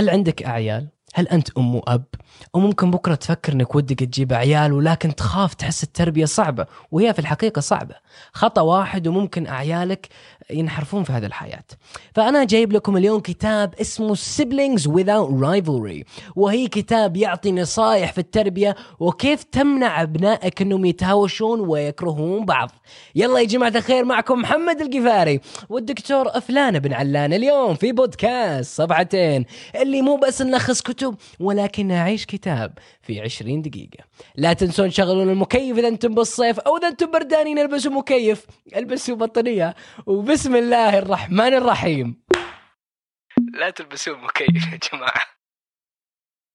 هل عندك أعيال؟ هل أنت أم واب أو ممكن بكرة تفكر انك ودك تجيب عيال ولكن تخاف تحس التربية صعبة وهي في الحقيقة صعبة. خطأ واحد وممكن اعيالك ينحرفون في هذه الحياة. فأنا جايب لكم اليوم كتاب اسمه Siblings Without Rivalry وهي كتاب يعطي نصائح في التربية وكيف تمنع أبنائك إنهم يتهاوشون ويكرهون بعض. يلا يا جماعة الخير معكم محمد القفاري والدكتور أفلان بن علان. اليوم في بودكاست صفحتين اللي مو بس نلخص كتب ولكن نعيش كتاب في 20 دقيقة. لا تنسون تشغلون المكيف إذا أنتم بالصيف أو إذا أنتم بردانين البسوا مكيف البسوا بطانية. وبسم الله الرحمن الرحيم. لا تلبسون مكيف يا جماعة.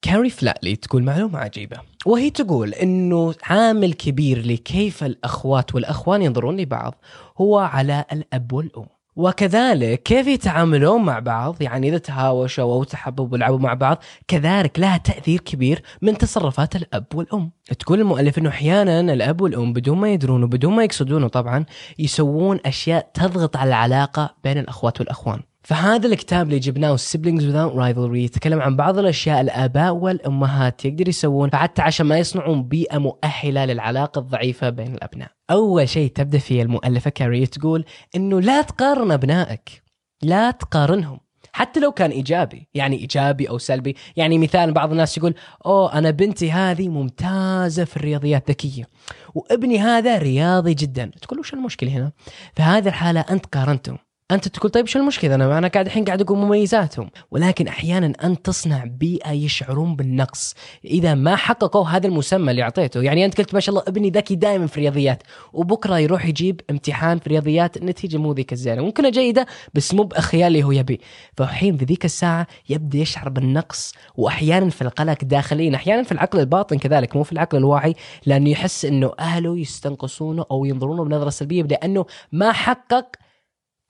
كاري فلاتلي تقول معلومة عجيبة وهي تقول إنه عامل كبير لكيف الأخوات والأخوان ينظرون لبعض هو على الأب والأم. وكذلك كيف يتعاملون مع بعض؟ يعني إذا تهاوشوا أو تحبوا ولعبوا مع بعض كذلك لها تأثير كبير من تصرفات الأب والأم. تقول المؤلف إنه أحيانا الأب والأم بدون ما يدرون وبدون ما يقصدونه طبعا يسوون أشياء تضغط على العلاقة بين الأخوات والأخوان. فهذا الكتاب اللي جبناه Siblings Without Rivalry يتكلم عن بعض الأشياء الآباء والأمهات يقدر يسوون حتى عشان ما يصنعون بيئة مؤهلة للعلاقة الضعيفة بين الأبناء. أول شيء تبدأ فيه المؤلفة كاري تقول إنه لا تقارن أبنائك لا تقارنهم حتى لو كان إيجابي يعني إيجابي أو سلبي. يعني مثال بعض الناس يقول أوه أنا بنتي هذه ممتازة في الرياضيات ذكيه وابني هذا رياضي جدا. تقول وش المشكلة هنا؟ في هذه الحالة أنت قارنتهم. أنت تقول طيب شو المشكلة؟ أنا أنا قاعد الحين قاعد أقول مميزاتهم. ولكن أحيانا انت تصنع بيئة يشعرون بالنقص. إذا ما حققوا هذا المسمى اللي أعطيته. يعني أنت قلت ما شاء الله ابني ذكي دائما في الرياضيات. وبكرة يروح يجيب امتحان في الرياضيات النتيجه مو ذيك الزينة. ممكن جيده بس مو بأخيال اللي هو يبي. فالحين في ذيك الساعة يبدأ يشعر بالنقص. وأحيانا في القلق داخليا. أحيانا في العقل الباطن كذلك مو في العقل الواعي. لأنه يحس إنه أهله يستنقصونه أو ينظرونه بنظرة سلبية. لأنه ما حقق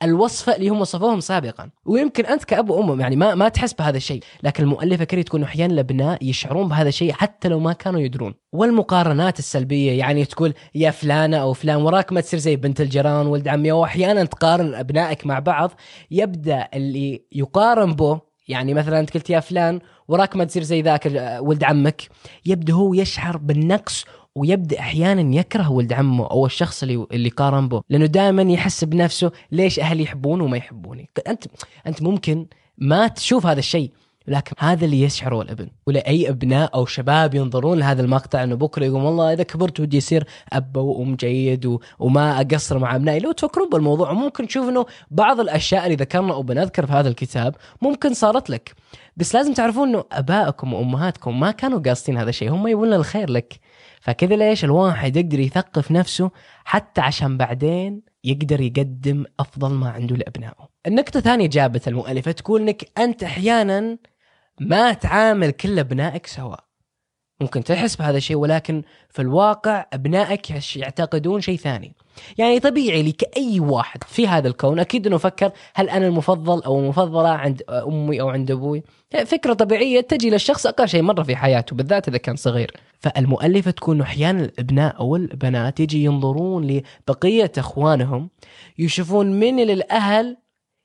الوصفه اللي هم وصفوهم سابقا. ويمكن أنت كأب وام يعني ما ما تحس بهذا الشيء. لكن المؤلفة كري تكون أحيانا الابناء يشعرون بهذا الشيء حتى لو ما كانوا يدرون. والمقارنات السلبية يعني تقول يا فلانة أو فلان وراك ما تصير زي بنت الجيران ولد عمي. واحيانا تقارن أبنائك مع بعض. يبدأ اللي يقارن به يعني مثلا أنت قلت يا فلان وراك ما تصير زي ذاك ولد عمك. يبدأ هو يشعر بالنقص ويبدأ أحيانا يكره ولد عمه أو الشخص اللي اللي قارن به لأنه دائما يحس بنفسه ليش أهلي يحبونه وما يحبوني. انت أنت ممكن ما تشوف هذا الشيء لكن هذا اللي يشعره الابن. ولا أي أبناء أو شباب ينظرون لهذا المقطع إنه بكرة يقول والله إذا كبرت ودي يصير أب وأم جيد. وما أقصر مع أبنائي. لو تفكرون بالموضوع ممكن تشوف إنه بعض الأشياء اللي ذكرنا أو بنذكر في هذا الكتاب ممكن صارت لك. بس لازم تعرفون إنه أبائكم وأمهاتكم ما كانوا قاصدين هذا الشيء هم يبون الخير لك. فكذا ليش الواحد يقدر يثقف نفسه حتى عشان بعدين يقدر يقدم أفضل ما عنده لأبنائه. النقطة الثانية جابت المؤلفة تقول إنك أنت أحيانا ما تعامل كل أبنائك سواء. ممكن تحس بهذا الشيء ولكن في الواقع أبنائك يعتقدون شيء ثاني. يعني طبيعي لي كأي واحد في هذا الكون أكيد أنه فكر هل أنا المفضل أو المفضلة عند أمي أو عند أبوي؟ فكرة طبيعية تجي للشخص أقل شيء مرة في حياته بالذات إذا كان صغير. فالمؤلفة تكون أحيانا الأبناء أو البنات يجي ينظرون لبقية أخوانهم يشوفون من الأهل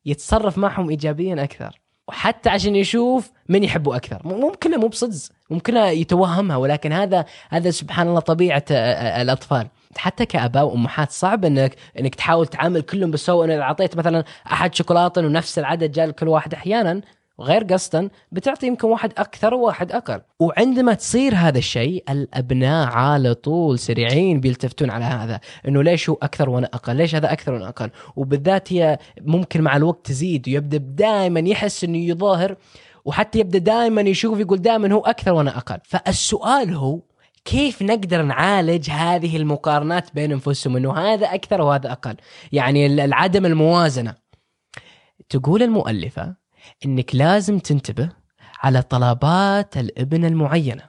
يتصرف معهم إيجابيا أكثر. وحتى عشان يشوف من يحبه أكثر. ممكن مو بصدق. ممكن يتوهمها ولكن هذا هذا سبحان الله طبيعة الأطفال. حتى كأباء وأمهات صعب انك إنك تحاول تعامل كلهم بالسوء. أنا أعطيت مثلا أحد شوكولاته ونفس العدد جاء لكل واحد أحيانا غير قصدا بتعطي يمكن واحد أكثر وواحد أقل. وعندما تصير هذا الشيء الأبناء على طول سريعين بيلتفتون على هذا إنه ليش هو أكثر وأنا أقل؟ ليش هذا أكثر وأنا أقل؟ وبالذات هي ممكن مع الوقت تزيد ويبدا دائما يحس إنه يظاهر وحتى يبدأ دائما يشوف يقول دائما هو أكثر وأنا أقل. فالسؤال هو كيف نقدر نعالج هذه المقارنات بين أنفسهم إنه هذا أكثر وهذا أقل؟ يعني العدم الموازنة. تقول المؤلفة إنك لازم تنتبه على طلبات الابن المعينة.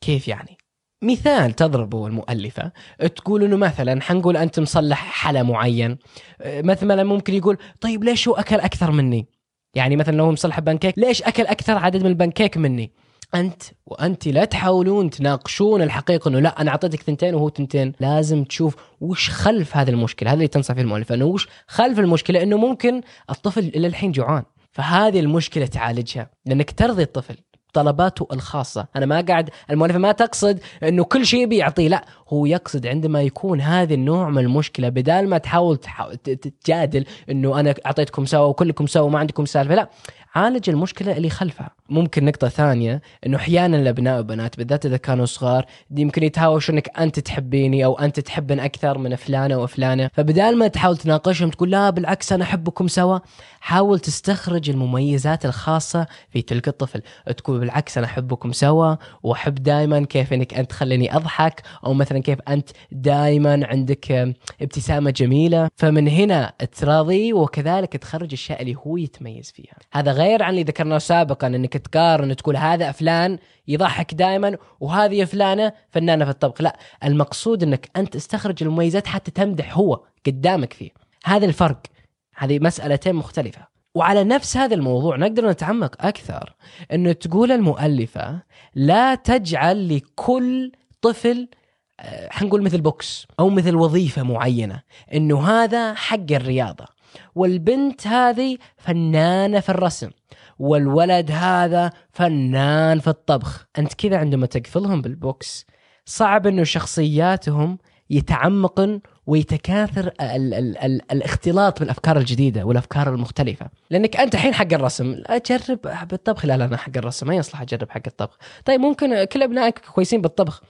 كيف يعني؟ مثال تضربه المؤلفة تقول إنه مثلا حنقول أنت مصلح حلا معين مثلا ممكن يقول طيب ليش هو أكل أكثر مني؟ يعني مثلا لو مصلح بانكيك ليش أكل أكثر عدد من البانكيك مني؟ أنت وأنت لا تحاولون تناقشون الحقيقة إنه لا أنا أعطيتك ثنتين وهو ثنتين. لازم تشوف وش خلف هذه المشكلة. هذا اللي تنصح فيه المؤلف إنه وش خلف المشكلة؟ إنه ممكن الطفل إلى الحين جوعان. فهذه المشكلة تعالجها لأنك ترضي الطفل طلباته الخاصة. أنا ما قاعد المؤلفة ما تقصد أنه كل شيء بيعطيه لا هو يقصد عندما يكون هذا النوع من المشكلة بدال ما تحاول تجادل أنه أنا أعطيتكم سوا وكلكم سوا وما عندكم سالفة لا. عالج المشكلة اللي خلفها. ممكن نقطة ثانية إنه أحيانا الأبناء والبنات بالذات إذا كانوا صغار يمكن يتهاوشوا إنك أنت تحبيني أو أنت تحبن أكثر من فلانة وفلانه فبدال ما تحاول تناقشهم تقول لا بالعكس أنا أحبكم سوا حاول تستخرج المميزات الخاصة في تلك الطفل. تقول بالعكس أنا أحبكم سوا وأحب دائما كيف إنك أنت تخليني أضحك أو مثلا كيف أنت دائما عندك ابتسامة جميلة. فمن هنا تراضي وكذلك تخرج الاشياء اللي هو يتميز فيها. هذا غير عن اللي ذكرناه سابقا إنك تقارن تقول هذا فلان يضحك دائما وهذه فلانة فنانة في الطبخ لا المقصود إنك أنت استخرج المميزات حتى تمدح هو قدامك فيه. هذا الفرق. هذه مسألتين مختلفة. وعلى نفس هذا الموضوع نقدر نتعمق أكثر. أنه تقول المؤلفة لا تجعل لكل طفل آه، حنقول مثل box أو مثل وظيفة معينة. أنه هذا حق الرياضة. والبنت هذه فنانة في الرسم والولد هذا فنان في الطبخ. أنت كذا عندما تقفلهم بال box صعب أنه شخصياتهم يتعمقن ويتكاثر ال ال ال الاختلاط بالأفكار الجديدة والأفكار المختلفة. لأنك أنت الحين حق الرسم أجرب بالطبخ لا لا أنا حق الرسم ما يصلح أجرب حق الطبخ. طيب ممكن كل أبنائك كويسين بالطبخ.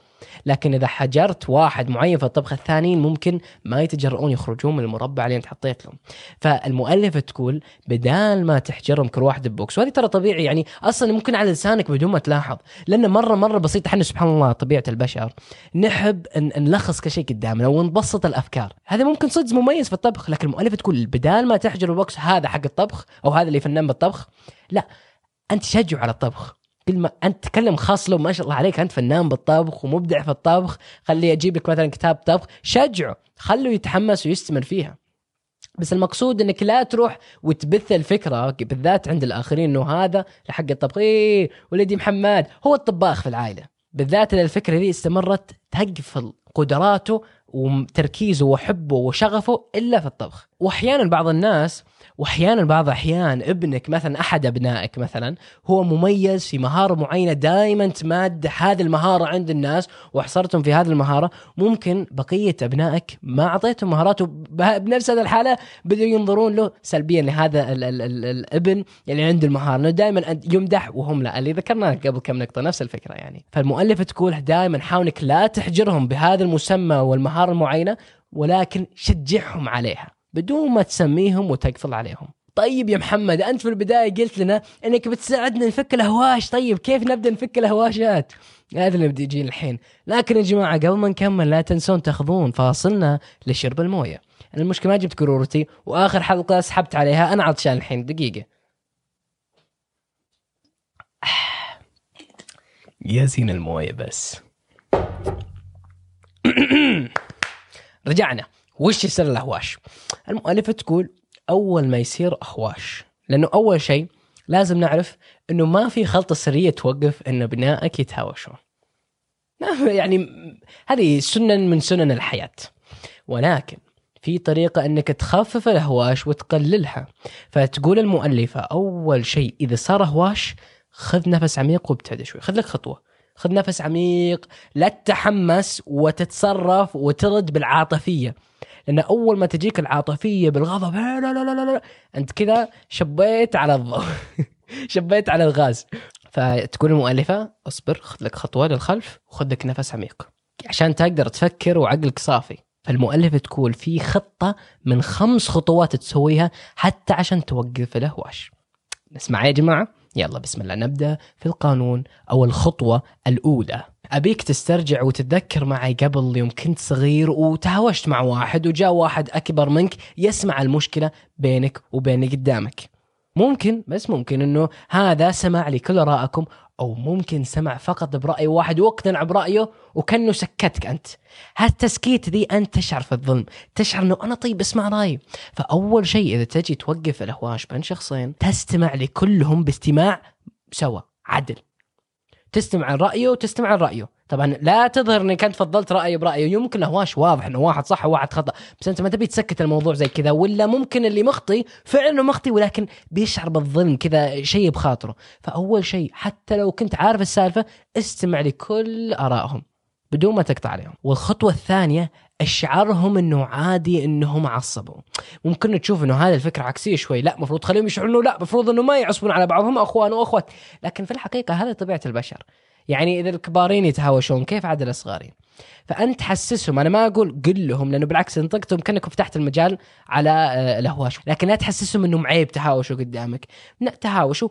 لكن إذا حجرت واحد معين في الطبخ الثانيين ممكن ما يتجرؤون يخرجون من المربع اللي انت حطيت لهم. فالمؤلفه تقول بدال ما تحجرهم كل واحد ب box وهذه ترى طبيعي يعني أصلا ممكن على لسانك بدون ما تلاحظ لأن مرة مرة بسيط إحنا سبحان الله طبيعة البشر نحب إن نلخص كل شيء قدامنا ونبسط الأفكار. هذا ممكن صدق مميز في الطبخ لكن المؤلفه تقول بدال ما تحجر ال box هذا حق الطبخ أو هذا اللي فنان بالطبخ لا أنت شجعه على الطبخ. كل ما أنت تكلم خاص له ما شاء الله عليك أنت فنان بالطبخ ومبدع في الطبخ خليه أجيب لك مثلا كتاب طبخ شجعه خليه يتحمس ويستمر فيها. بس المقصود إنك لا تروح وتبث الفكرة بالذات عند الآخرين إنه هذا حق الطبخ إيه ولدي محمد هو الطباخ في العائلة. بالذات إذا الفكرة دي استمرت تقفل قدراته وتركيزه وحبه وشغفه إلا في الطبخ. واحيانا بعض الناس واحيانا بعض الاحيان ابنك مثلا أحد أبنائك مثلا هو مميز في مهارة معينة دائما تمادح هذه المهارة عند الناس وحصرتهم في هذه المهارة. ممكن بقية أبنائك ما أعطيتهم مهاراته بنفس هذه الحالة بدوا ينظرون له سلبيا لهذا ال ال ال الابن اللي عنده المهارة. إنه دائما يمدح وهم لا. اللي ذكرناه قبل كم نقطة نفس الفكرة يعني. فالمؤلفه تقول دائما حاولك لا تحجرهم بهذا المسمى والمهارة المعينة ولكن شجعهم عليها. بدون ما تسميهم وتقفل عليهم. طيب يا محمد أنت في البداية قلت لنا إنك بتساعدنا نفك الهواش. طيب كيف نبدأ نفك الهواشات؟ هذا اللي بدي يجي الحين لكن يا جماعة قبل ما نكمل لا تنسون تاخذون فاصلنا لشرب الموية. المشكلة ما جبت كرورتي وآخر حلقة سحبت عليها. أنا عطشان الحين. دقيقة. يا زين الموية بس. رجعنا. وش يصير الأهواش؟ المؤلفة تقول أول ما يصير أهواش لأنه أول شيء لازم نعرف إنه ما في خلطة سرية توقف إن أبنائك يتهاوشون. يعني هذه سنن من سنن الحياة. ولكن في طريقة إنك تخفف الهواش وتقللها فتقول المؤلفة أول شيء إذا صار هواش خذ نفس عميق وابتعد شوي خذ لك خطوة خذ نفس عميق لا تتحمس وتتصرف وترد بالعاطفية لأن أول ما تجيك العاطفية بالغضب لا لا لا لا, لا. أنت كذا شبيت على الضوء شبيت على الغاز. فتكون المؤلفة اصبر خذ لك خطوة للخلف وخذ لك نفس عميق. عشان تقدر تفكر وعقلك صافي. فالمؤلفة تقول في خطة من خمس خطوات تسويها حتى عشان توقف الهواش نسمع يا جماعة؟ يلا بسم الله نبدأ في القانون أو الخطوة الأولى. أبيك تسترجع وتتذكر معي قبل يوم كنت صغير وتهاوشت مع واحد وجاء واحد أكبر منك يسمع المشكلة بينك وبين قدامك. ممكن بس ممكن إنه هذا سمع لكل ارائكم أو ممكن سمع فقط برأي واحد وأقتنع برأيه وكأنه سكتك أنت. هالتسكيت ذي انت تشعر في الظلم تشعر إنه أنا طيب اسمع رايي فأول شيء إذا تجي توقف الهواش بين شخصين تستمع لكلهم باستماع سوا عدل. تستمع عن رأيه وتستمع عن رأيه. طبعا لا تظهر إنك أنت فضلت راي براي يمكن هواش واضح إنه واحد صح وواحد خطأ بس أنت ما تبي تسكت الموضوع زي كذا ولا ممكن اللي مخطي فعلا مخطي ولكن بيشعر بالظلم كذا شيء بخاطره. فأول شيء حتى لو كنت عارف السالفة استمع لكل آرائهم بدون ما تقطع عليهم. والخطوة الثانية أشعرهم إنه عادي إنهم عصبوا. ممكن تشوف إنه هذه الفكرة عكسية شوي. لا المفروض تخليهم يشعروا انه لا المفروض إنه ما يعصبون على بعضهم أخوان وأخوات. لكن في الحقيقة هذه طبيعة البشر. يعني إذا الكبارين يتهاوشون كيف عاد الصغارين فأنت حسسهم. أنا ما أقول قل لهم لأنه بالعكس ان طقتهم كانك فتحت المجال على آه، الهواش لكن لا تحسسهم إنهم عيب تهاوشوا قدامك. لا تهاوشوا.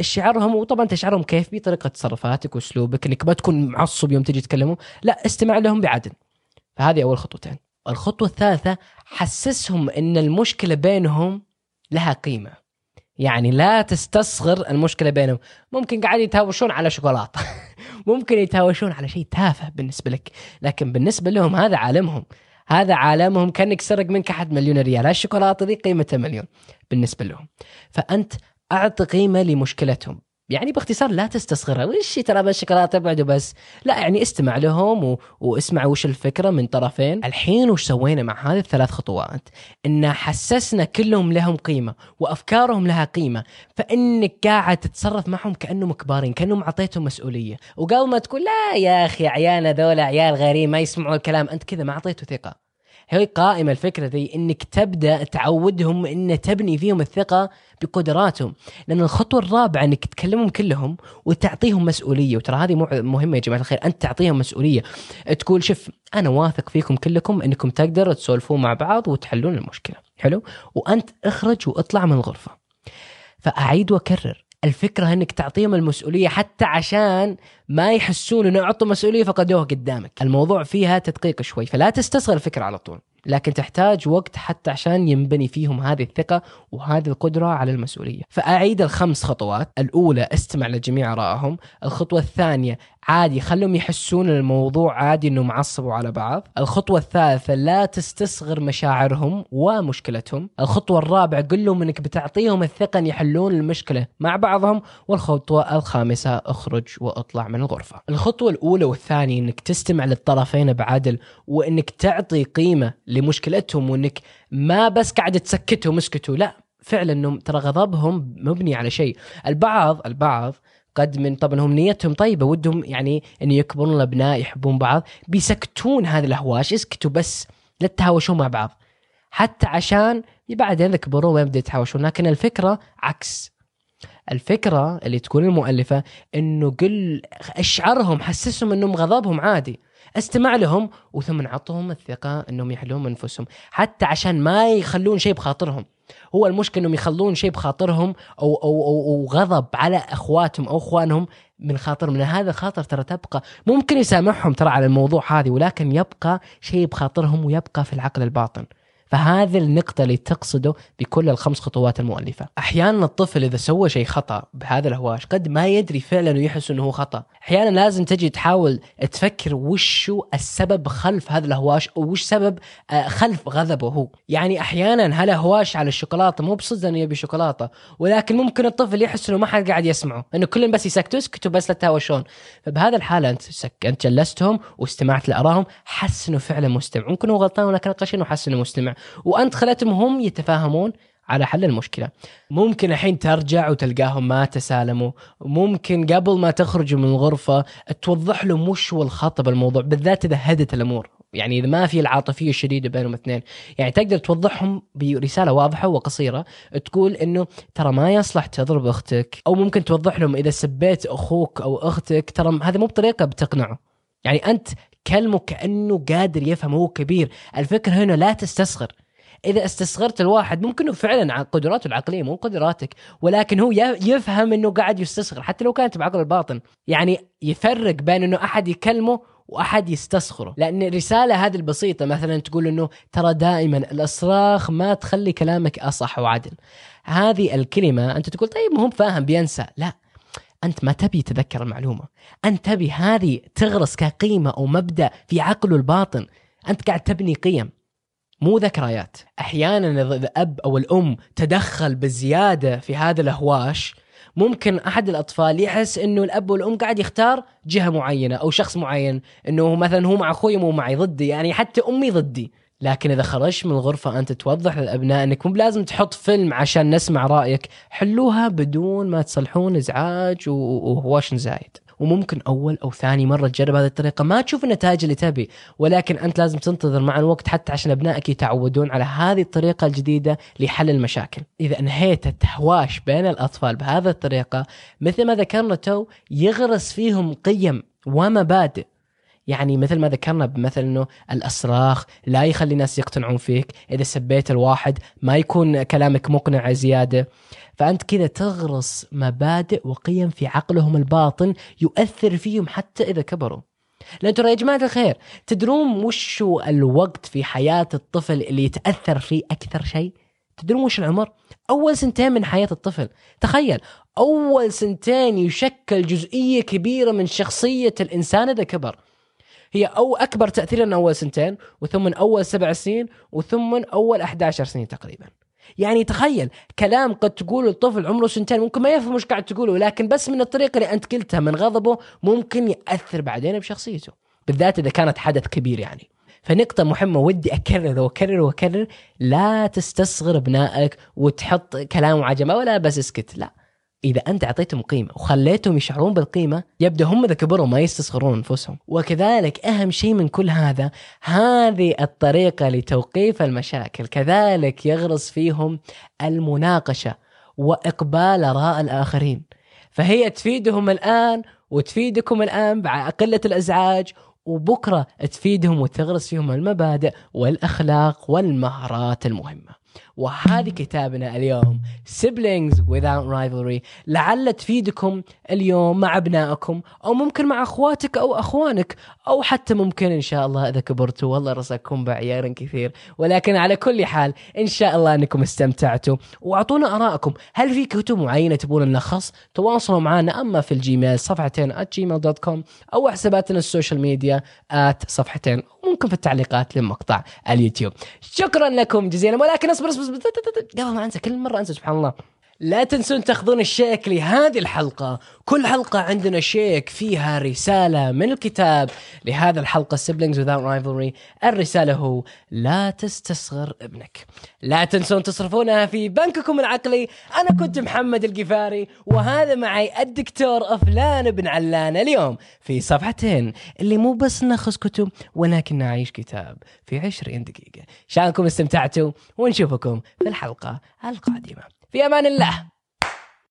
شعرهم وطبعا تشعرهم كيف بطريقة تصرفاتك وأسلوبك إنك ما تكون معصب يوم تجي تكلمهم. لا استمع لهم بعدل. فهذه أول خطوتين. الخطوة الثالثة حسسهم إن المشكلة بينهم لها قيمة. يعني لا تستصغر المشكلة بينهم. ممكن قاعد يتهاوشون على شوكولاتة. ممكن يتهاوشون على شيء تافه بالنسبة لك. لكن بالنسبة لهم هذا عالمهم. هذا عالمهم كأنك سرق منك أحد مليون ريال. الشوكولاتة دي قيمتها مليون بالنسبة لهم. فأنت أعط قيمة لمشكلتهم. يعني باختصار لا تستصغرها. وش ترى بالشوكولاتة ابعد وبس لا يعني استمع لهم و... واسمع وش الفكرة من طرفين. الحين وش سوينا مع هذه الثلاث خطوات؟ إن حسسنا كلهم لهم قيمة وأفكارهم لها قيمة فإنك قاعد تتصرف معهم كأنهم كبارين كأنهم أعطيتهم مسؤولية. وقبل ما تقول لا يا أخي عيالنا ذولا عيال غيرين ما يسمعوا الكلام أنت كذا ما أعطيته ثقة. هي قائمة الفكرة ذي إنك تبدأ تعودهم إن تبني فيهم الثقة بقدراتهم. لأن الخطوة الرابعة إنك تكلمهم كلهم وتعطيهم مسؤولية. وترى هذه مهمة يا جماعة الخير أنت تعطيهم مسؤولية. تقول شوف أنا واثق فيكم كلكم إنكم تقدروا تسولفون مع بعض وتحلون المشكلة. حلو؟ وأنت اخرج واطلع من الغرفة. فأعيد وأكرر. الفكرة إنك تعطيهم المسؤولية حتى عشان ما يحسون إنه اعطوا مسؤولية فقدوها قدامك. الموضوع فيها تدقيق شوي فلا تستصغر الفكرة على طول لكن تحتاج وقت حتى عشان ينبني فيهم هذه الثقة وهذه القدرة على المسؤولية. فأعيد الخمس خطوات الأولى استمع لجميع آرائهم الخطوة الثانية عادي خلهم يحسون الموضوع عادي إنهم عصبوا على بعض. الخطوة الثالثة لا تستصغر مشاعرهم ومشكلتهم. الخطوة الرابعة قل لهم إنك بتعطيهم الثقة إن يحلون المشكلة مع بعضهم. والخطوة الخامسة اخرج وأطلع من الغرفة. الخطوة الأولى والثانية إنك تستمع للطرفين بعدل وإنك تعطي قيمة لمشكلتهم وإنك ما بس قاعد تسكتهم اسكتوا. لا فعلا إنهم ترى غضبهم مبني على شيء. البعض البعض قد من طبعا هم نيتهم طيبة ودهم يعني إن يكبرون الأبناء يحبون بعض بيسكتون هذه الأهواش اسكتوا بس لا تتهاوشون مع بعض. حتى عشان بعدين يكبرون ويبدا يبدا يتهاوشون. لكن الفكرة عكس. الفكرة اللي تكون المؤلفة إنه قل أشعرهم حسسهم إنهم غضبهم عادي. استمع لهم وثم عطهم الثقة إنهم يحلون أنفسهم. حتى عشان ما يخلون شيء بخاطرهم. هو المشكلة إنهم يخلون شيء بخاطرهم أو أو أو, أو غضب على أخواتهم أو إخوانهم من خاطر من هذا الخاطر ترى تبقى. ممكن يسامحهم ترى على الموضوع هذه ولكن يبقى شيء بخاطرهم ويبقى في العقل الباطن. فهذه النقطة اللي تقصده بكل الخمس خطوات المؤلفة. أحيانا الطفل إذا سوى شيء خطأ بهذا الهواش قد ما يدري فعلا ويحس أنه خطأ. أحيانا لازم تجي تحاول تفكر وش السبب خلف هذا الهواش أو وش سبب آه، خلف غضبه هو. يعني أحيانا هذا هواش على الشوكولاتة مو بصدق أنه يبي شوكولاتة ولكن ممكن الطفل يحس أنه ما حد قاعد يسمعه أنه كلهم بس يسكتوا اسكتوا بس لا تهاوشون. فبهذا الحالة أنت سك... أنت جلستهم واستمعت لآرائهم حس أنه فعلا مستمع. ممكن هو غلطان ولكن أقل انه حس أنه مستمع. وأنت خليتهم هم يتفاهمون على حل المشكلة. ممكن الحين ترجع وتلقاهم ما تسالموا. ممكن قبل ما تخرجوا من الغرفة توضح لهم وش هو الخطا بالموضوع بالذات إذا هدت الأمور. يعني إذا ما في العاطفية الشديدة بينهم اثنين. يعني تقدر توضحهم برسالة واضحة وقصيرة تقول إنه ترى ما يصلح تضرب أختك أو ممكن توضح لهم إذا سبيت أخوك أو أختك ترى هذه مو بطريقة بتقنعه. يعني أنت كلمه كأنه قادر يفهم هو كبير. الفكرة هنا لا تستصغر إذا استصغرت الواحد ممكن فعلا قدراته العقلية مو قدراتك ولكن هو يفهم إنه قاعد يستصغر حتى لو كانت بعقل الباطن. يعني يفرق بين إنه أحد يكلمه وأحد يستصغره لأن الرسالة هذه البسيطة مثلا تقول إنه ترى دائما الأصراخ ما تخلي كلامك أصح وعدل. هذه الكلمة أنت تقول طيب مو فاهم بينسى. لا أنت ما تبي تذكر المعلومة. أنت تبي هذه تغرس كقيمة أو مبدأ في عقله الباطن. أنت قاعد تبني قيم مو ذكريات. أحيانا إذا الأب أو الأم تدخل بزيادة في هذا الهواش ممكن أحد الأطفال يحس إنه الأب والأم قاعد يختار جهة معينة أو شخص معين إنه مثلا هو مع أخوي مو معي ضدي. يعني حتى أمي ضدي. لكن إذا خرجت من الغرفة أنت توضح للأبناء إنك مو بلازم تحط فيلم عشان نسمع رأيك. حلوها بدون ما تصلحون إزعاج وهواش زايد. وممكن أول أو ثاني مرة تجرب هذه الطريقة. ما تشوف النتائج اللي تبي ولكن أنت لازم تنتظر مع الوقت حتى عشان أبنائك يتعودون على هذه الطريقة الجديدة لحل المشاكل. إذا انهيت التهواش بين الأطفال بهذه الطريقة مثل ما ذكرنا تو يغرس فيهم قيم ومبادئ. يعني مثل ما ذكرنا بمثل إنه الاسراخ لا يخلي الناس يقتنعون فيك. إذا سبيت الواحد ما يكون كلامك مقنع زيادة. فأنت كذا تغرس مبادئ وقيم في عقلهم الباطن يؤثر فيهم حتى إذا كبروا. لأن ترى يا جماعة الخير تدرون وش الوقت في حياة الطفل اللي يتأثر فيه أكثر شيء؟ تدرون وش العمر؟ أول سنتين من حياة الطفل. تخيل أول سنتين يشكل جزئية كبيرة من شخصية الإنسان إذا كبر. هي أو أكبر تاثيرا أول سنتين وثم أول سبع سنين وثم أول 11 سنة تقريبا. يعني تخيل كلام قد تقوله الطفل عمره سنتين ممكن ما يفهم وش قاعد تقوله لكن بس من الطريقة اللي أنت قلتها من غضبه ممكن يأثر بعدين بشخصيته بالذات إذا كانت حدث كبير يعني. فنقطة مهمة ودي أكرر وأكرر وأكرر لا تستصغر أبنائك وتحط كلام وعجمة ولا بس اسكت لا. إذا أنت أعطيتهم قيمة وخليتهم يشعرون بالقيمة يبدأ هم اذا كبروا ما يستصغرون أنفسهم. وكذلك أهم شيء من كل هذا هذه الطريقة لتوقيف المشاكل. كذلك يغرس فيهم المناقشة وإقبال آراء الآخرين. فهي تفيدهم الآن وتفيدكم الآن مع قلة الأزعاج وبكرة تفيدهم وتغرس فيهم المبادئ والأخلاق والمهارات المهمة. وهذه كتابنا اليوم siblings without rivalry. لعل تفيدكم اليوم مع أبنائكم أو ممكن مع أخواتك أو أخوانك أو حتى ممكن إن شاء الله إذا كبرتوا. والله رزقكم بعيار كثير. ولكن على كل حال إن شاء الله إنكم استمتعتوا. وأعطونا آرائكم. هل في كتب معينة تبون نلخص؟ تواصلوا معنا أما في الجيميل صفحتين gmail.com أو حساباتنا ال social media صفحتين ممكن في التعليقات لمقطع اليوتيوب. شكرا لكم جزيلا ولكن اصبر اصبر, اصبر. قبل ما أنسى كل مرة أنسى سبحان الله. لا تنسون تاخذون الشيك لهذه الحلقة. كل حلقة عندنا شيك فيها رسالة من الكتاب لهذا الحلقة Siblings Without Rivalry. الرسالة هو لا تستصغر ابنك. لا تنسون تصرفونها في بنككم العقلي. أنا كنت محمد القفاري وهذا معي الدكتور فلان بن علان اليوم في صفحتين اللي مو بس نلخص كتب ولكن نعيش كتاب في عشرين دقيقة. شانكم استمتعتوا ونشوفكم في الحلقة القادمة. في أمان الله.